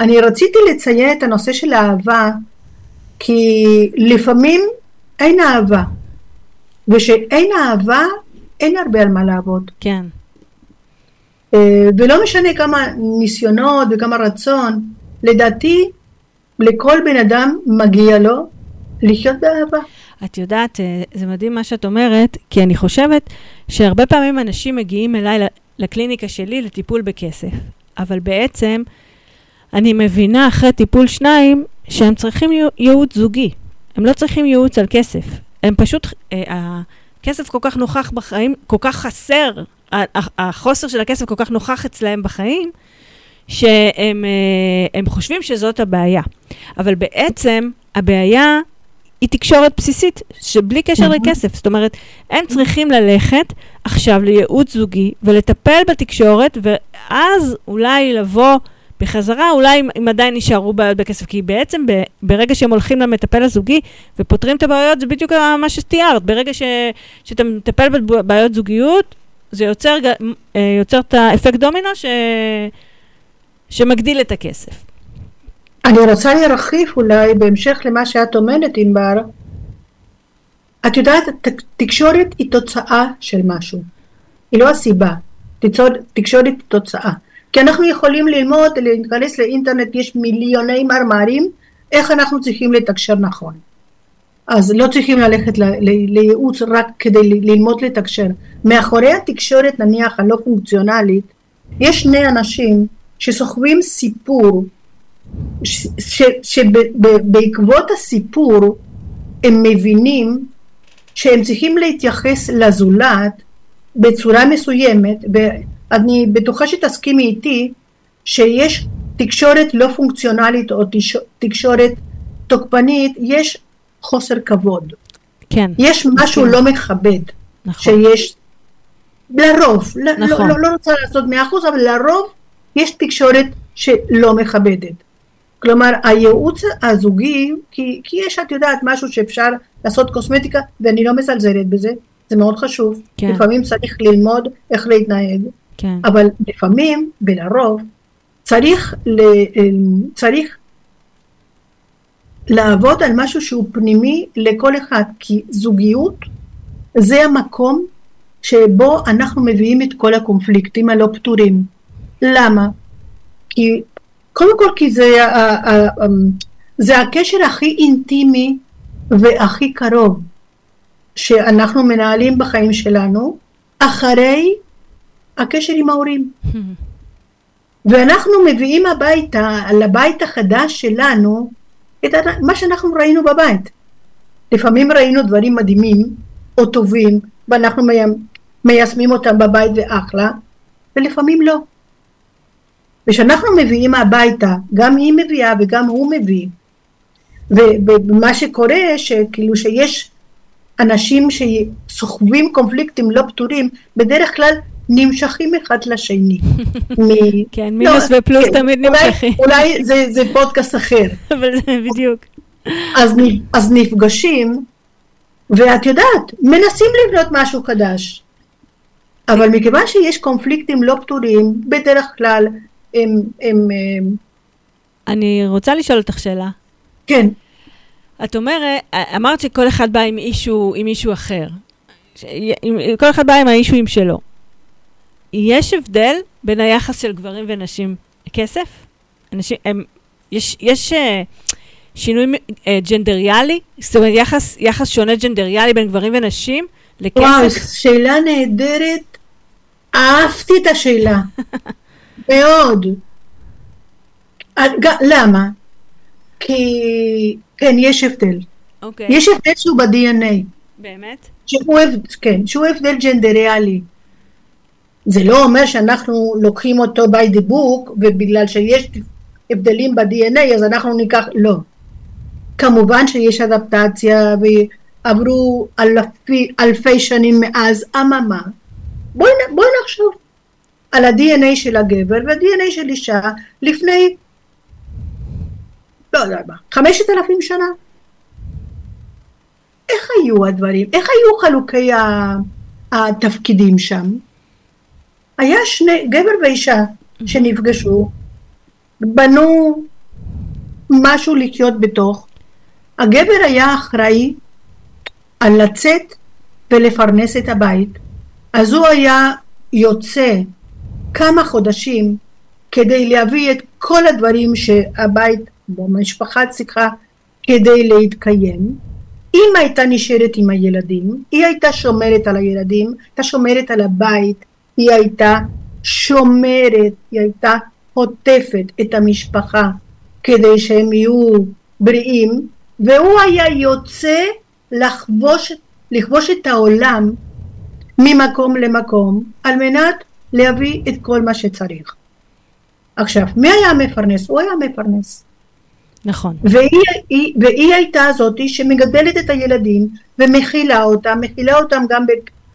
אני רציתי לציין את הנושא של האהבה, כי לפעמים אין אהבה, ושאין אהבה, אין הרבה על מה לעבוד. כן. אה, ולא משנה כמה ניסיונות וכמה רצון, לדעתי לכל בן אדם מגיע לו לחיות באהבה. את יודעת, אה, זה מדהים מה שאת אומרת, כי אני חושבת שהרבה פעמים אנשים מגיעים אליי לקליניקה שלי לטיפול בכסף, אבל בעצם אני מבינה אחרי טיפול שניים שהם צריכים ייעו- ייעוץ זוגי. הם לא צריכים ייעוץ על כסף. הם פשוט, אה, הכסף כל כך נוכח בחיים, כל כך חסר, החוסר של הכסף כל כך נוכח אצלהם בחיים, שהם אה, חושבים שזאת הבעיה. אבל בעצם הבעיה היא תקשורת בסיסית, שבלי קשר. לכסף. זאת אומרת, הם צריכים ללכת עכשיו לייעוץ זוגי ולטפל בתקשורת, ואז אולי לבוא בחזרה, אולי אם, אם עדיין נשארו בעיות בכסף. כי בעצם ב, ברגע שהם הולכים למטפל הזוגי ופותרים את הבעיות, זה בדיוק מה שתיארת. ברגע ש, שאתה מטפל בבעיות זוגיות, זה יוצר, אה, יוצר את האפקט דומינו ש, שמגדיל את הכסף. אני רוצה להרחיב אולי בהמשך למה שאת אומרת ענבר. את יודעת, תקשורת היא תוצאה של משהו, היא לא הסיבה. תקשורת היא תוצאה. כי אנחנו יכולים ללמוד, להיכנס לאינטרנט, יש מיליוני מאמרים, איך אנחנו צריכים לתקשר נכון. אז לא צריכים ללכת לייעוץ רק כדי ללמוד לתקשר. מאחורי התקשורת נניח הלא פונקציונלית, יש שני אנשים שסוחבים סיפור שבעקבות הסיפור הם מבינים שהם צריכים להתייחס לזולת בצורה מסוימת ואני בטוחה שתסכימי איתי שיש תקשורת לא פונקציונלית או תקשורת תוקפנית יש חוסר כבוד כן, יש משהו כן. לא מכבד נכון. שיש לרוב, ל- נכון. לא, לא, לא רוצה לעשות מאה אחוז, אבל לרוב יש תקשורת שלא מכבדת. כלומר, הייעוץ הזוגי, כי, כי יש, את יודעת, משהו שאפשר לעשות קוסמטיקה, ואני לא מזלזלת בזה, זה מאוד חשוב. כן. לפעמים צריך ללמוד איך להתנהג, כן. אבל לפעמים, ולרוב, צריך, ל, צריך לעבוד על משהו שהוא פנימי לכל אחד, כי זוגיות זה המקום שבו אנחנו מביאים את כל הקונפליקטים הלא פתורים. למה? כי קודם כל כי זה, ה- ה- ה- זה הקשר הכי אינטימי והכי קרוב שאנחנו מנהלים בחיים שלנו אחרי הקשר עם ההורים. ואנחנו מביאים הביתה, לבית החדש שלנו, את מה שאנחנו ראינו בבית. לפעמים ראינו דברים מדהימים או טובים, ואנחנו מי- מיישמים אותם בבית ואחלה, ולפעמים לא. וכשאנחנו מביאים הביתה, גם היא מביאה וגם הוא מביא, ומה שקורה, שכאילו שיש אנשים שסוחבים קונפליקטים לא פתורים, בדרך כלל נמשכים אחד לשני. מ- כן, מינוס ופלוס כן, תמיד אולי- נמשכים. אולי זה, זה פודקאסט אחר. אבל זה בדיוק. אז, אז נפגשים, ואת יודעת, מנסים לבנות משהו חדש. אבל מכיוון שיש קונפליקטים לא פתורים, בדרך כלל הם, הם, הם אני רוצה לשאול אותך שאלה. כן, את אומרת, אמרת שכל אחד בא עם אישו, עם אישו אחר. ש- עם- כל אחד בא עם האישויים שלו. יש הבדל בין היחס של גברים ונשים לכסף? אנשים, הם, יש, יש uh, שינוי uh, ג'נדריאלי? זאת אומרת, יחס, יחס שונה ג'נדריאלי בין גברים ונשים לכסף? וואו, שאלה נהדרת, אהבתי את השאלה, מאוד. אה, למה? כי, כן, יש הבדל. אוקיי, יש הבדל שהוא ב-DNA. באמת? שהוא, כן, שהוא הבדל ג'נדריאלי. זה לא אומר שאנחנו לוקחים אותו by the book ובגלל שיש הבדלים ב-DNA אז אנחנו ניקח, לא. כמובן שיש אדפטציה ועברו אלפי, אלפי שנים מאז, אממה. בואי בואי נחשוב על ה-DNA של הגבר וה-DNA של אישה לפני, לא יודע מה, חמשת אלפים שנה. איך היו הדברים? איך היו חלוקי התפקידים שם? היה שני, גבר ואישה שנפגשו, בנו משהו לחיות בתוך. הגבר היה אחראי על לצאת ולפרנס את הבית, אז הוא היה יוצא כמה חודשים כדי להביא את כל הדברים שהבית או המשפחה צריכה כדי להתקיים. אמא הייתה נשארת עם הילדים, היא הייתה שומרת על הילדים, הייתה שומרת על הבית, היא הייתה שומרת, היא הייתה חוטפת את המשפחה כדי שהם יהיו בריאים, והוא היה יוצא לחבוש, לכבוש את העולם ממקום למקום על מנת להביא את כל מה שצריך. עכשיו, מי היה המפרנס? הוא היה המפרנס. נכון. והיא, היא, והיא הייתה זאתי שמגדלת את הילדים ומכילה אותם, מכילה אותם גם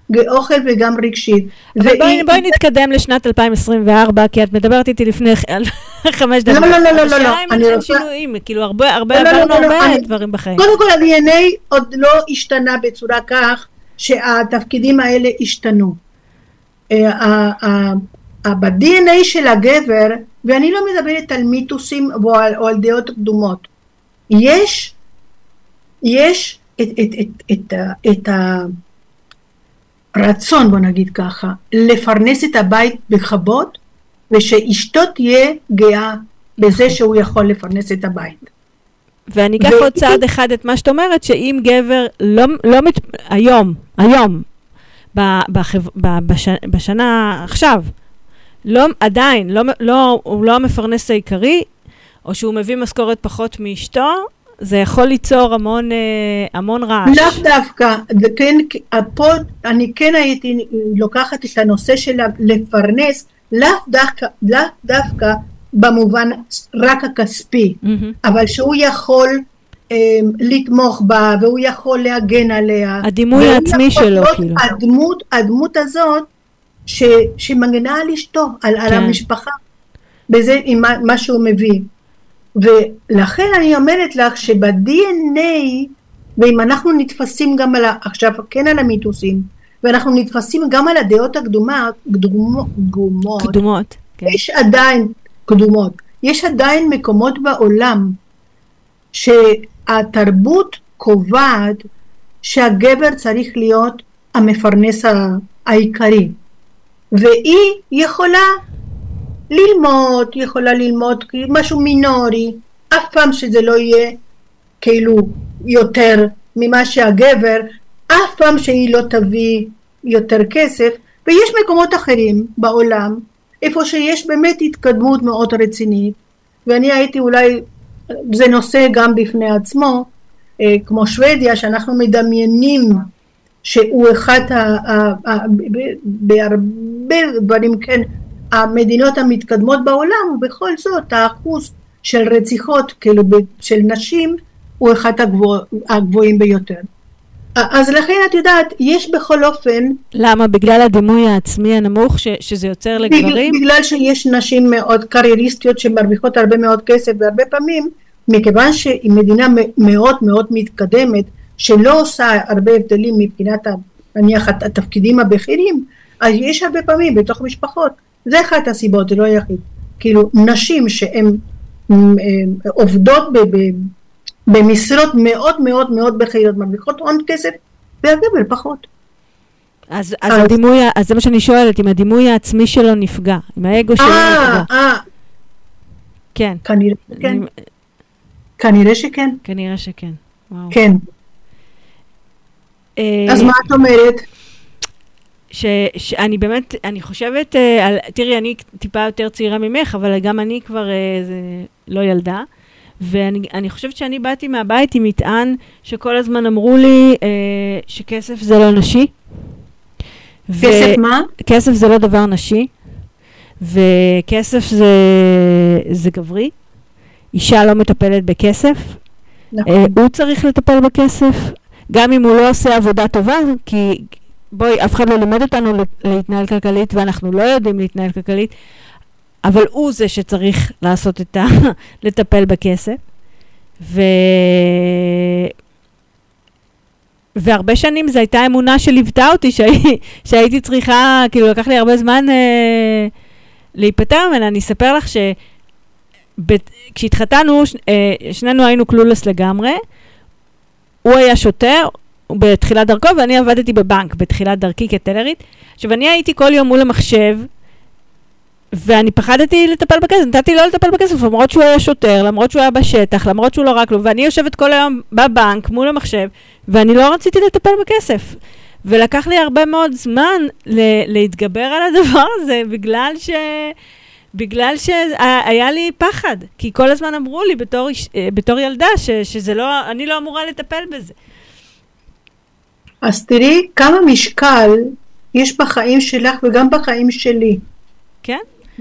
באוכל וגם רגשית. אבל בואי, בואי נתקדם לשנת 2024, כי את מדברת איתי לפני חמש דקות. לא, לא, לא, לא, השאלה לא, אם אני אין שינויים, כאילו הרבה, הרבה לא, לא, לא, עברנו לא, לא, הרבה אני- דברים בחיים. קודם כל ה-DNA עוד לא השתנה בצורה כך שהתפקידים האלה השתנו. אה, ב-DNA של הגבר, ואני לא מדברת על מיתוסים או על, או על דעות קדומות, יש, יש את, את, את, את, את הרצון, בוא נגיד ככה, לפרנס את הבית בכבוד, ושאשתו תהיה גאה בזה שהוא יכול לפרנס את הבית. ואני אקח ו- עוד צעד אחד את מה שאת אומרת, שאם גבר לא, לא מת... היום, היום, בחב, ב, בש, בשנה עכשיו, לא, עדיין, לא, לא, הוא לא המפרנס העיקרי, או שהוא מביא משכורת פחות מאשתו, זה יכול ליצור המון, אה, המון רעש. לאו דווקא, כן, פה אני כן הייתי לוקחת את הנושא של לפרנס, לאו דווקא, לאו דווקא במובן רק הכספי, מהמם. אבל שהוא יכול לתמוך בה והוא יכול להגן עליה. הדימוי העצמי שלו, כאילו. הדמות, הדמות הזאת ש, שמגנה על אשתו, על, על כן. המשפחה, בזה עם מה, מה שהוא מביא. ולכן אני אומרת לך שב-DNA, ואם אנחנו נתפסים גם על, ה- עכשיו כן על המיתוסים, ואנחנו נתפסים גם על הדעות הקדומות, קדומות, קדומות, כן. יש עדיין, קדומות, יש עדיין מקומות בעולם שהתרבות קובעת שהגבר צריך להיות המפרנס העיקרי, והיא יכולה ללמוד, יכולה ללמוד משהו מינורי, אף פעם שזה לא יהיה כאילו יותר ממה שהגבר, אף פעם שהיא לא תביא יותר כסף, ויש מקומות אחרים בעולם, איפה שיש באמת התקדמות מאוד רצינית, ואני הייתי אולי, זה נושא גם בפני עצמו, אה, כמו שוודיה, שאנחנו מדמיינים שהוא אחד, בהרבה דברים כן, המדינות המתקדמות בעולם, ובכל זאת האחוז של רציחות כאילו של נשים הוא אחד הגבוה, הגבוהים ביותר. אז לכן את יודעת, יש בכל אופן... למה? בגלל הדימוי העצמי הנמוך ש, שזה יוצר לגברים? בגלל שיש נשים מאוד קרייריסטיות שמרוויחות הרבה מאוד כסף, והרבה פעמים, מכיוון שהיא מדינה מאוד מאוד מתקדמת, שלא עושה הרבה הבדלים מבחינת נניח התפקידים הבכירים, אז יש הרבה פעמים בתוך משפחות, זה אחת הסיבות, זה לא היחיד. כאילו, נשים שהן עובדות במשרות מאוד מאוד מאוד בכירות, מרוויחות הון כסף, והגבר פחות. אז, אז, אז הדימוי, אז זה מה שאני שואלת, אם הדימוי העצמי שלו נפגע, אם האגו שלו אה, נפגע. אה, כן. כנראה שכן. אני- כנראה שכן. כנראה שכן. וואו. כן. אה, אז מה את אומרת? ש, שאני באמת, אני חושבת, אה, על, תראי, אני טיפה יותר צעירה ממך, אבל גם אני כבר זה, לא ילדה. ואני אני חושבת שאני באתי מהבית עם מטען שכל הזמן אמרו לי אה, שכסף זה לא נשי. ו- כסף מה? כסף זה לא דבר נשי, וכסף זה, זה גברי. אישה לא מטפלת בכסף, נכון. אה, הוא צריך לטפל בכסף, גם אם הוא לא עושה עבודה טובה, כי בואי, אף אחד לא לימד אותנו להתנהל כלכלית, ואנחנו לא יודעים להתנהל כלכלית, אבל הוא זה שצריך לעשות את ה... לטפל בכסף. ו... והרבה שנים זו הייתה אמונה שליוותה אותי, שהי, שהייתי צריכה, כאילו לקח לי הרבה זמן אה, להיפטר ממנה. אני אספר לך שכשהתחתנו, ש... אה, שנינו היינו קלולס לגמרי. הוא היה שוטר בתחילת דרכו, ואני עבדתי בבנק בתחילת דרכי כטלרית. עכשיו, אני הייתי כל יום מול המחשב, ואני פחדתי לטפל בכסף, נתתי לו לטפל בכסף, למרות שהוא היה שוטר, למרות שהוא היה בשטח, למרות שהוא לא רק לו, ואני יושבת כל היום בבנק מול המחשב, ואני לא רציתי לטפל בכסף. ולקח לי הרבה מאוד זמן ל- להתגבר על הדבר הזה, בגלל ש... בגלל שהיה לי פחד, כי כל הזמן אמרו לי בתור, אה, בתור ילדה ש, שזה לא, אני לא אמורה לטפל בזה. אז תראי כמה משקל יש בחיים שלך וגם בחיים שלי, כן?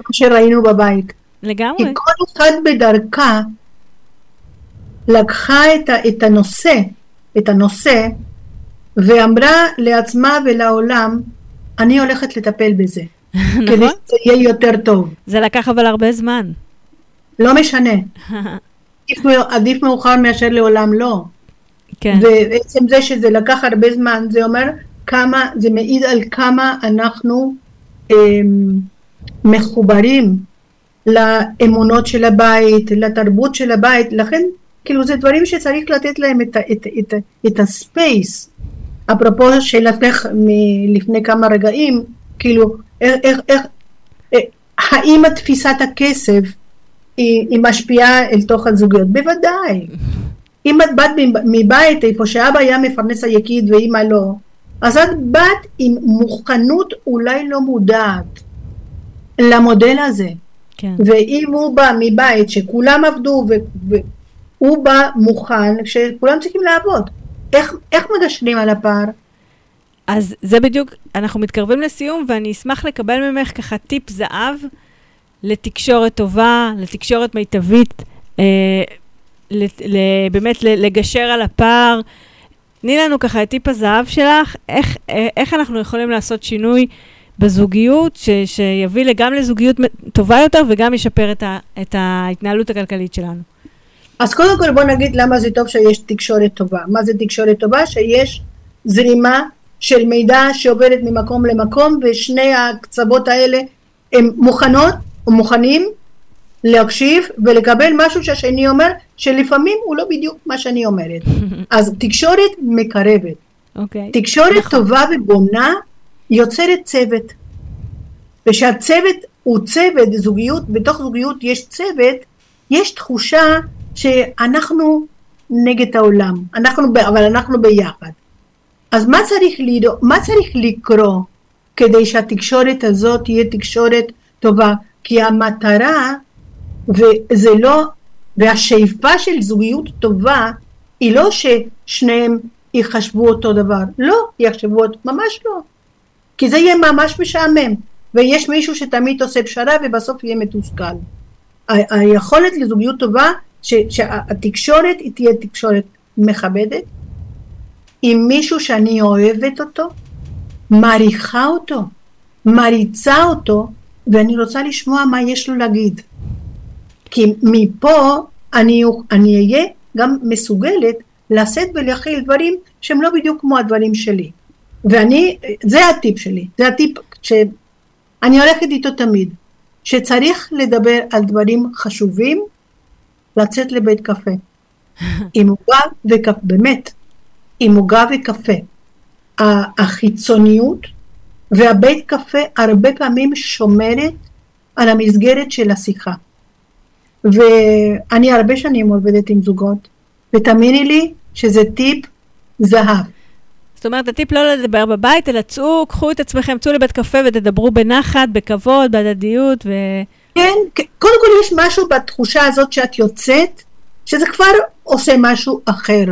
מה שראינו בבית. כי לגמרי. כל אחת בדרכה לקחה את, ה, את הנושא, את הנושא, ואמרה לעצמה ולעולם, אני הולכת לטפל בזה, כדי נכון? שזה יהיה יותר טוב. זה לקח אבל הרבה זמן. לא משנה, עדיף, עדיף מאוחר מאשר לעולם לא. כן. ועצם זה שזה לקח הרבה זמן, זה אומר כמה, זה מעיד על כמה אנחנו אמ, מחוברים לאמונות של הבית, לתרבות של הבית, לכן כאילו זה דברים שצריך לתת להם את, את, את, את הספייס. אפרופו שאלתך מלפני כמה רגעים, כאילו איך, איך, איך, אה, האם תפיסת הכסף היא, היא משפיעה אל תוך הזוגיות? בוודאי. אם את באת מבית איפה שאבא היה מפרנס היחיד ואימא לא, אז את באת עם מוכנות אולי לא מודעת למודל הזה. כן. ואם הוא בא מבית שכולם עבדו והוא בא מוכן שכולם צריכים לעבוד, איך, איך מגשרים על הפער? אז זה בדיוק, אנחנו מתקרבים לסיום, ואני אשמח לקבל ממך ככה טיפ זהב לתקשורת טובה, לתקשורת מיטבית, אה, ל, ל, באמת לגשר על הפער. תני לנו ככה את טיפ הזהב שלך, איך, אה, איך אנחנו יכולים לעשות שינוי בזוגיות, ש, שיביא גם לזוגיות טובה יותר וגם ישפר את, ה, את ההתנהלות הכלכלית שלנו. אז קודם כל בוא נגיד למה זה טוב שיש תקשורת טובה. מה זה תקשורת טובה? שיש זרימה של מידע שעוברת ממקום למקום ושני הקצוות האלה הם מוכנות או מוכנים להקשיב ולקבל משהו שהשני אומר שלפעמים הוא לא בדיוק מה שאני אומרת אז תקשורת מקרבת אוקיי. Okay. תקשורת נכון. טובה ובונה יוצרת צוות. וכשהצוות הוא צוות זוגיות בתוך זוגיות יש צוות יש תחושה שאנחנו נגד העולם אנחנו אבל אנחנו ביחד. אז מה צריך, לדע, מה צריך לקרוא כדי שהתקשורת הזאת תהיה תקשורת טובה? כי המטרה וזה לא, והשאיפה של זוגיות טובה היא לא ששניהם יחשבו אותו דבר, לא יחשבו ממש לא, כי זה יהיה ממש משעמם, ויש מישהו שתמיד עושה פשרה ובסוף יהיה מתוסכל. היכולת לזוגיות טובה ש- שהתקשורת היא תהיה תקשורת מכבדת, עם מישהו שאני אוהבת אותו, מעריכה אותו, מריצה אותו, ואני רוצה לשמוע מה יש לו להגיד. כי מפה אני, אני אהיה גם מסוגלת לשאת ולהכיל דברים שהם לא בדיוק כמו הדברים שלי. ואני, זה הטיפ שלי, זה הטיפ שאני הולכת איתו תמיד, שצריך לדבר על דברים חשובים, לצאת לבית קפה. עם עוגה וקפה, באמת, עם עוגה וקפה. החיצוניות והבית קפה הרבה פעמים שומרת על המסגרת של השיחה. ואני הרבה שנים עובדת עם זוגות, ותאמיני לי שזה טיפ זהב. זאת אומרת, הטיפ לא לדבר בבית, אלא צאו, קחו את עצמכם, צאו לבית קפה ותדברו בנחת, בכבוד, בהדדיות ו... כן, קודם כל יש משהו בתחושה הזאת שאת יוצאת, שזה כבר עושה משהו אחר.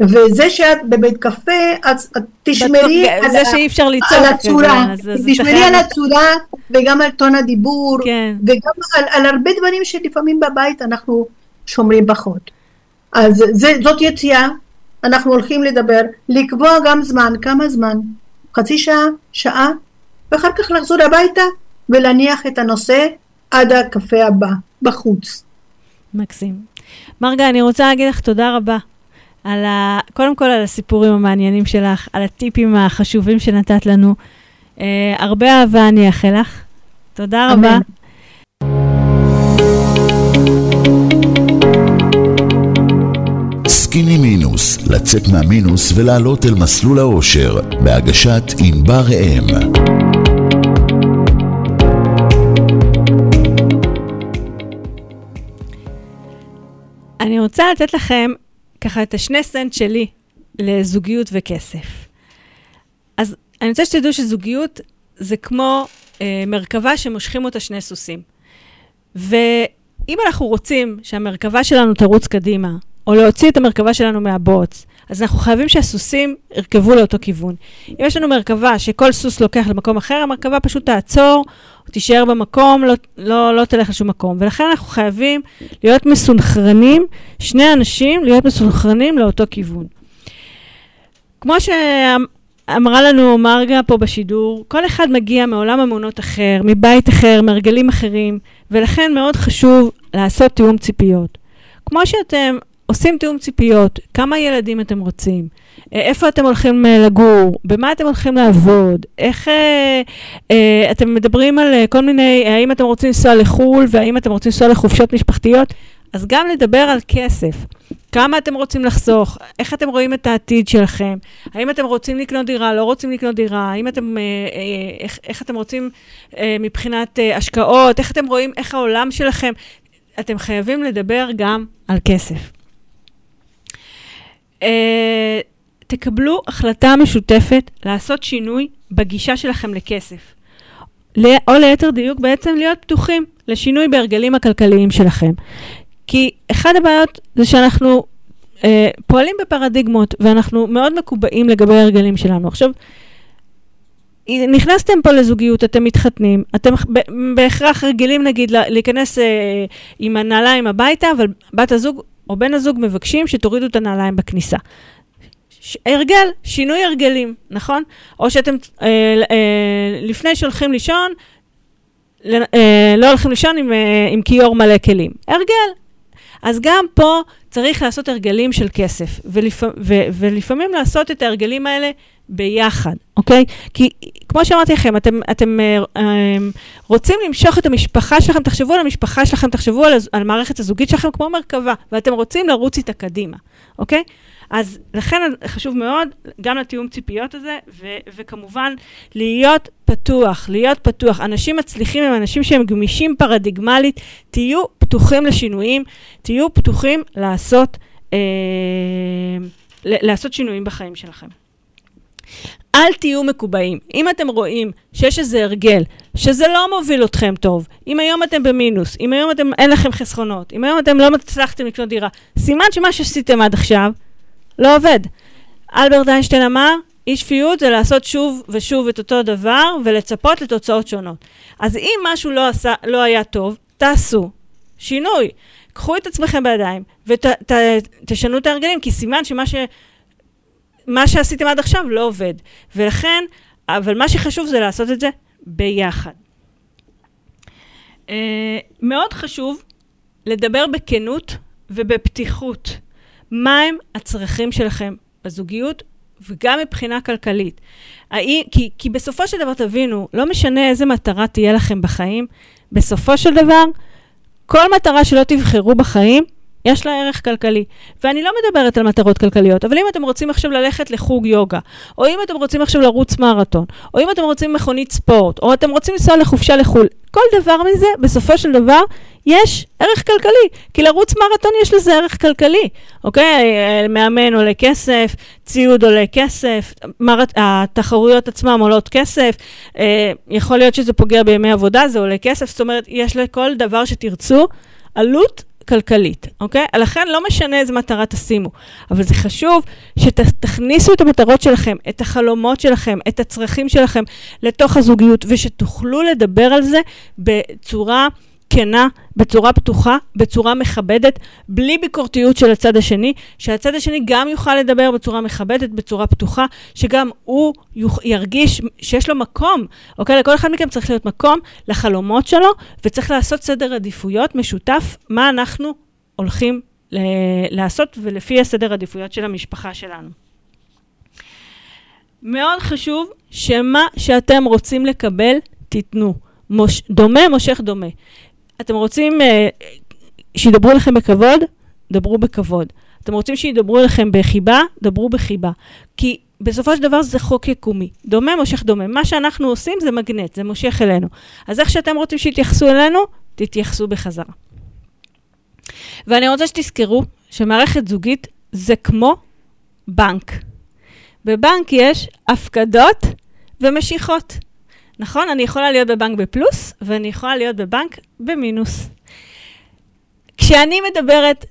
וזה שאת בבית קפה, אז תשמרי על, זה שאי אפשר על הצורה, כזה, אז, תשמרי על הצורה וגם על טון הדיבור, כן. וגם על, על הרבה דברים שלפעמים בבית אנחנו שומרים פחות. אז זה, זאת יציאה, אנחנו הולכים לדבר, לקבוע גם זמן, כמה זמן? חצי שעה, שעה, ואחר כך לחזור הביתה ולהניח את הנושא עד הקפה הבא, בחוץ. מקסים. מרגה, אני רוצה להגיד לך תודה רבה. על ה... קודם כל על הסיפורים המעניינים שלך, על הטיפים החשובים שנתת לנו. Uh, הרבה אהבה אני אאחל לך. תודה אמן. רבה. סקיני מינוס, לצאת מהמינוס ולעלות אל מסלול האושר, בהגשת ענבר ראם. אני רוצה לתת לכם ככה את השני סנט שלי לזוגיות וכסף. אז אני רוצה שתדעו שזוגיות זה כמו אה, מרכבה שמושכים אותה שני סוסים. ואם אנחנו רוצים שהמרכבה שלנו תרוץ קדימה, או להוציא את המרכבה שלנו מהבוץ, אז אנחנו חייבים שהסוסים ירכבו לאותו כיוון. אם יש לנו מרכבה שכל סוס לוקח למקום אחר, המרכבה פשוט תעצור, תישאר במקום, לא, לא, לא תלך לשום מקום. ולכן אנחנו חייבים להיות מסונכרנים, שני אנשים להיות מסונכרנים לאותו כיוון. כמו שאמרה לנו מרגה פה בשידור, כל אחד מגיע מעולם אמונות אחר, מבית אחר, מהרגלים אחרים, ולכן מאוד חשוב לעשות תיאום ציפיות. כמו שאתם עושים תיאום ציפיות, כמה ילדים אתם רוצים, אה, איפה אתם הולכים אה, לגור, במה אתם הולכים לעבוד, איך אה, אה, אתם מדברים על כל מיני, האם אתם רוצים לנסוע לחו"ל והאם אתם רוצים לנסוע לחופשות משפחתיות, אז גם לדבר על כסף. כמה אתם רוצים לחסוך, איך אתם רואים את העתיד שלכם, האם אתם רוצים לקנות דירה, לא רוצים לקנות דירה, האם אתם, אה, אה, איך, איך אתם רוצים אה, מבחינת אה, השקעות, איך אתם רואים, איך העולם שלכם, אתם חייבים לדבר גם על כסף. אה, תקבלו החלטה משותפת לעשות שינוי בגישה שלכם לכסף. או ליתר דיוק, בעצם להיות פתוחים לשינוי בהרגלים הכלכליים שלכם. כי אחת הבעיות זה שאנחנו אה, פועלים בפרדיגמות, ואנחנו מאוד מקובעים לגבי ההרגלים שלנו. עכשיו, נכנסתם פה לזוגיות, אתם מתחתנים, אתם בהכרח רגילים נגיד להיכנס אה, עם הנעליים הביתה, אבל בת הזוג או בן הזוג מבקשים שתורידו את הנעליים בכניסה. ש- הרגל, שינוי הרגלים, נכון? או שאתם אה, אה, לפני שהולכים לישון, אה, לא הולכים לישון עם, אה, עם כיור מלא כלים. הרגל. אז גם פה צריך לעשות הרגלים של כסף, ולפ, ו, ולפעמים לעשות את ההרגלים האלה ביחד, אוקיי? כי כמו שאמרתי לכם, אתם, אתם אה, אה, רוצים למשוך את המשפחה שלכם, תחשבו על המשפחה שלכם, תחשבו על, על המערכת הזוגית שלכם כמו מרכבה, ואתם רוצים לרוץ איתה קדימה, אוקיי? אז לכן חשוב מאוד גם לתיאום ציפיות הזה, ו- וכמובן להיות פתוח, להיות פתוח. אנשים מצליחים הם אנשים שהם גמישים פרדיגמלית, תהיו פתוחים לשינויים, תהיו פתוחים לעשות, אה, לעשות שינויים בחיים שלכם. אל תהיו מקובעים. אם אתם רואים שיש איזה הרגל, שזה לא מוביל אתכם טוב, אם היום אתם במינוס, אם היום אתם, אין לכם חסכונות, אם היום אתם לא מצלחתם לקנות דירה, סימן שמה שעשיתם עד עכשיו לא עובד. אלברט איינשטיין אמר, אי שפיות זה לעשות שוב ושוב את אותו דבר ולצפות לתוצאות שונות. אז אם משהו לא, עשה, לא היה טוב, תעשו שינוי. קחו את עצמכם בידיים ותשנו את ההרגלים, כי סימן שמה ש... מה שעשיתם עד עכשיו לא עובד. ולכן, אבל מה שחשוב זה לעשות את זה ביחד. Uh, מאוד חשוב לדבר בכנות ובפתיחות. מהם הצרכים שלכם בזוגיות וגם מבחינה כלכלית. כי, כי בסופו של דבר, תבינו, לא משנה איזה מטרה תהיה לכם בחיים, בסופו של דבר, כל מטרה שלא תבחרו בחיים, יש לה ערך כלכלי. ואני לא מדברת על מטרות כלכליות, אבל אם אתם רוצים עכשיו ללכת לחוג יוגה, או אם אתם רוצים עכשיו לרוץ מרתון, או אם אתם רוצים מכונית ספורט, או אתם רוצים לנסוע לחופשה לחו"ל, כל דבר מזה, בסופו של דבר, יש ערך כלכלי. כי לרוץ מרתון יש לזה ערך כלכלי, אוקיי? מאמן עולה כסף, ציוד עולה כסף, מרת... התחרויות עצמן עולות כסף, אה, יכול להיות שזה פוגע בימי עבודה, זה עולה כסף, זאת אומרת, יש לכל דבר שתרצו עלות כלכלית, אוקיי? לכן לא משנה איזה מטרה תשימו, אבל זה חשוב שתכניסו את המטרות שלכם, את החלומות שלכם, את הצרכים שלכם לתוך הזוגיות, ושתוכלו לדבר על זה בצורה... כנה, בצורה פתוחה, בצורה מכבדת, בלי ביקורתיות של הצד השני, שהצד השני גם יוכל לדבר בצורה מכבדת, בצורה פתוחה, שגם הוא ירגיש שיש לו מקום, אוקיי? לכל אחד מכם צריך להיות מקום לחלומות שלו, וצריך לעשות סדר עדיפויות משותף, מה אנחנו הולכים לעשות, ולפי הסדר עדיפויות של המשפחה שלנו. מאוד חשוב שמה שאתם רוצים לקבל, תיתנו. מוש, דומה מושך דומה. אתם רוצים uh, שידברו לכם בכבוד? דברו בכבוד. אתם רוצים שידברו לכם בחיבה? דברו בחיבה. כי בסופו של דבר זה חוק יקומי. דומה מושך דומה. מה שאנחנו עושים זה מגנט, זה מושך אלינו. אז איך שאתם רוצים שיתייחסו אלינו, תתייחסו בחזרה. ואני רוצה שתזכרו שמערכת זוגית זה כמו בנק. בבנק יש הפקדות ומשיכות. נכון? אני יכולה להיות בבנק בפלוס, ואני יכולה להיות בבנק במינוס. כשאני מדברת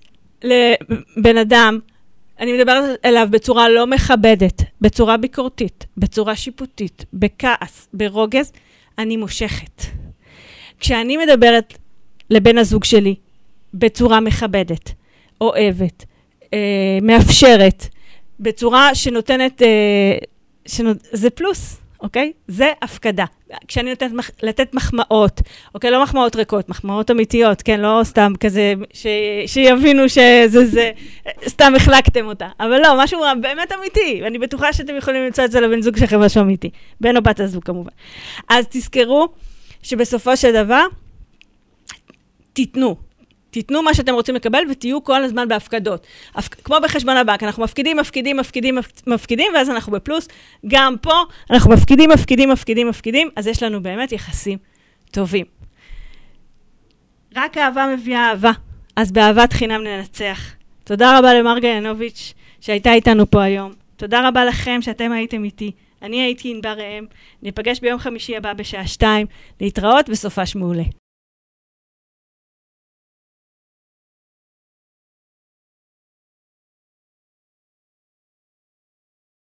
לבן אדם, אני מדברת אליו בצורה לא מכבדת, בצורה ביקורתית, בצורה שיפוטית, בכעס, ברוגז, אני מושכת. כשאני מדברת לבן הזוג שלי בצורה מכבדת, אוהבת, אה, מאפשרת, בצורה שנותנת, אה, שנות, זה פלוס. אוקיי? זה הפקדה. כשאני נותנת מח... לתת מחמאות, אוקיי? לא מחמאות ריקות, מחמאות אמיתיות, כן? לא סתם כזה, ש... שיבינו שזה זה, סתם החלקתם אותה. אבל לא, משהו באמת אמיתי, ואני בטוחה שאתם יכולים למצוא את זה לבן זוג שלכם משהו אמיתי. בן או בת הזוג כמובן. אז תזכרו שבסופו של דבר, תיתנו, תיתנו מה שאתם רוצים לקבל ותהיו כל הזמן בהפקדות. הפ... כמו בחשבון הבנק, אנחנו מפקידים, מפקידים, מפקידים, מפקידים, ואז אנחנו בפלוס. גם פה אנחנו מפקידים, מפקידים, מפקידים, מפקידים, אז יש לנו באמת יחסים טובים. רק אהבה מביאה אהבה, אז באהבת חינם ננצח. תודה רבה למרגה ינוביץ' שהייתה איתנו פה היום. תודה רבה לכם שאתם הייתם איתי. אני הייתי ענבר ראם, ניפגש ביום חמישי הבא בשעה שתיים, להתראות וסופש מעולה.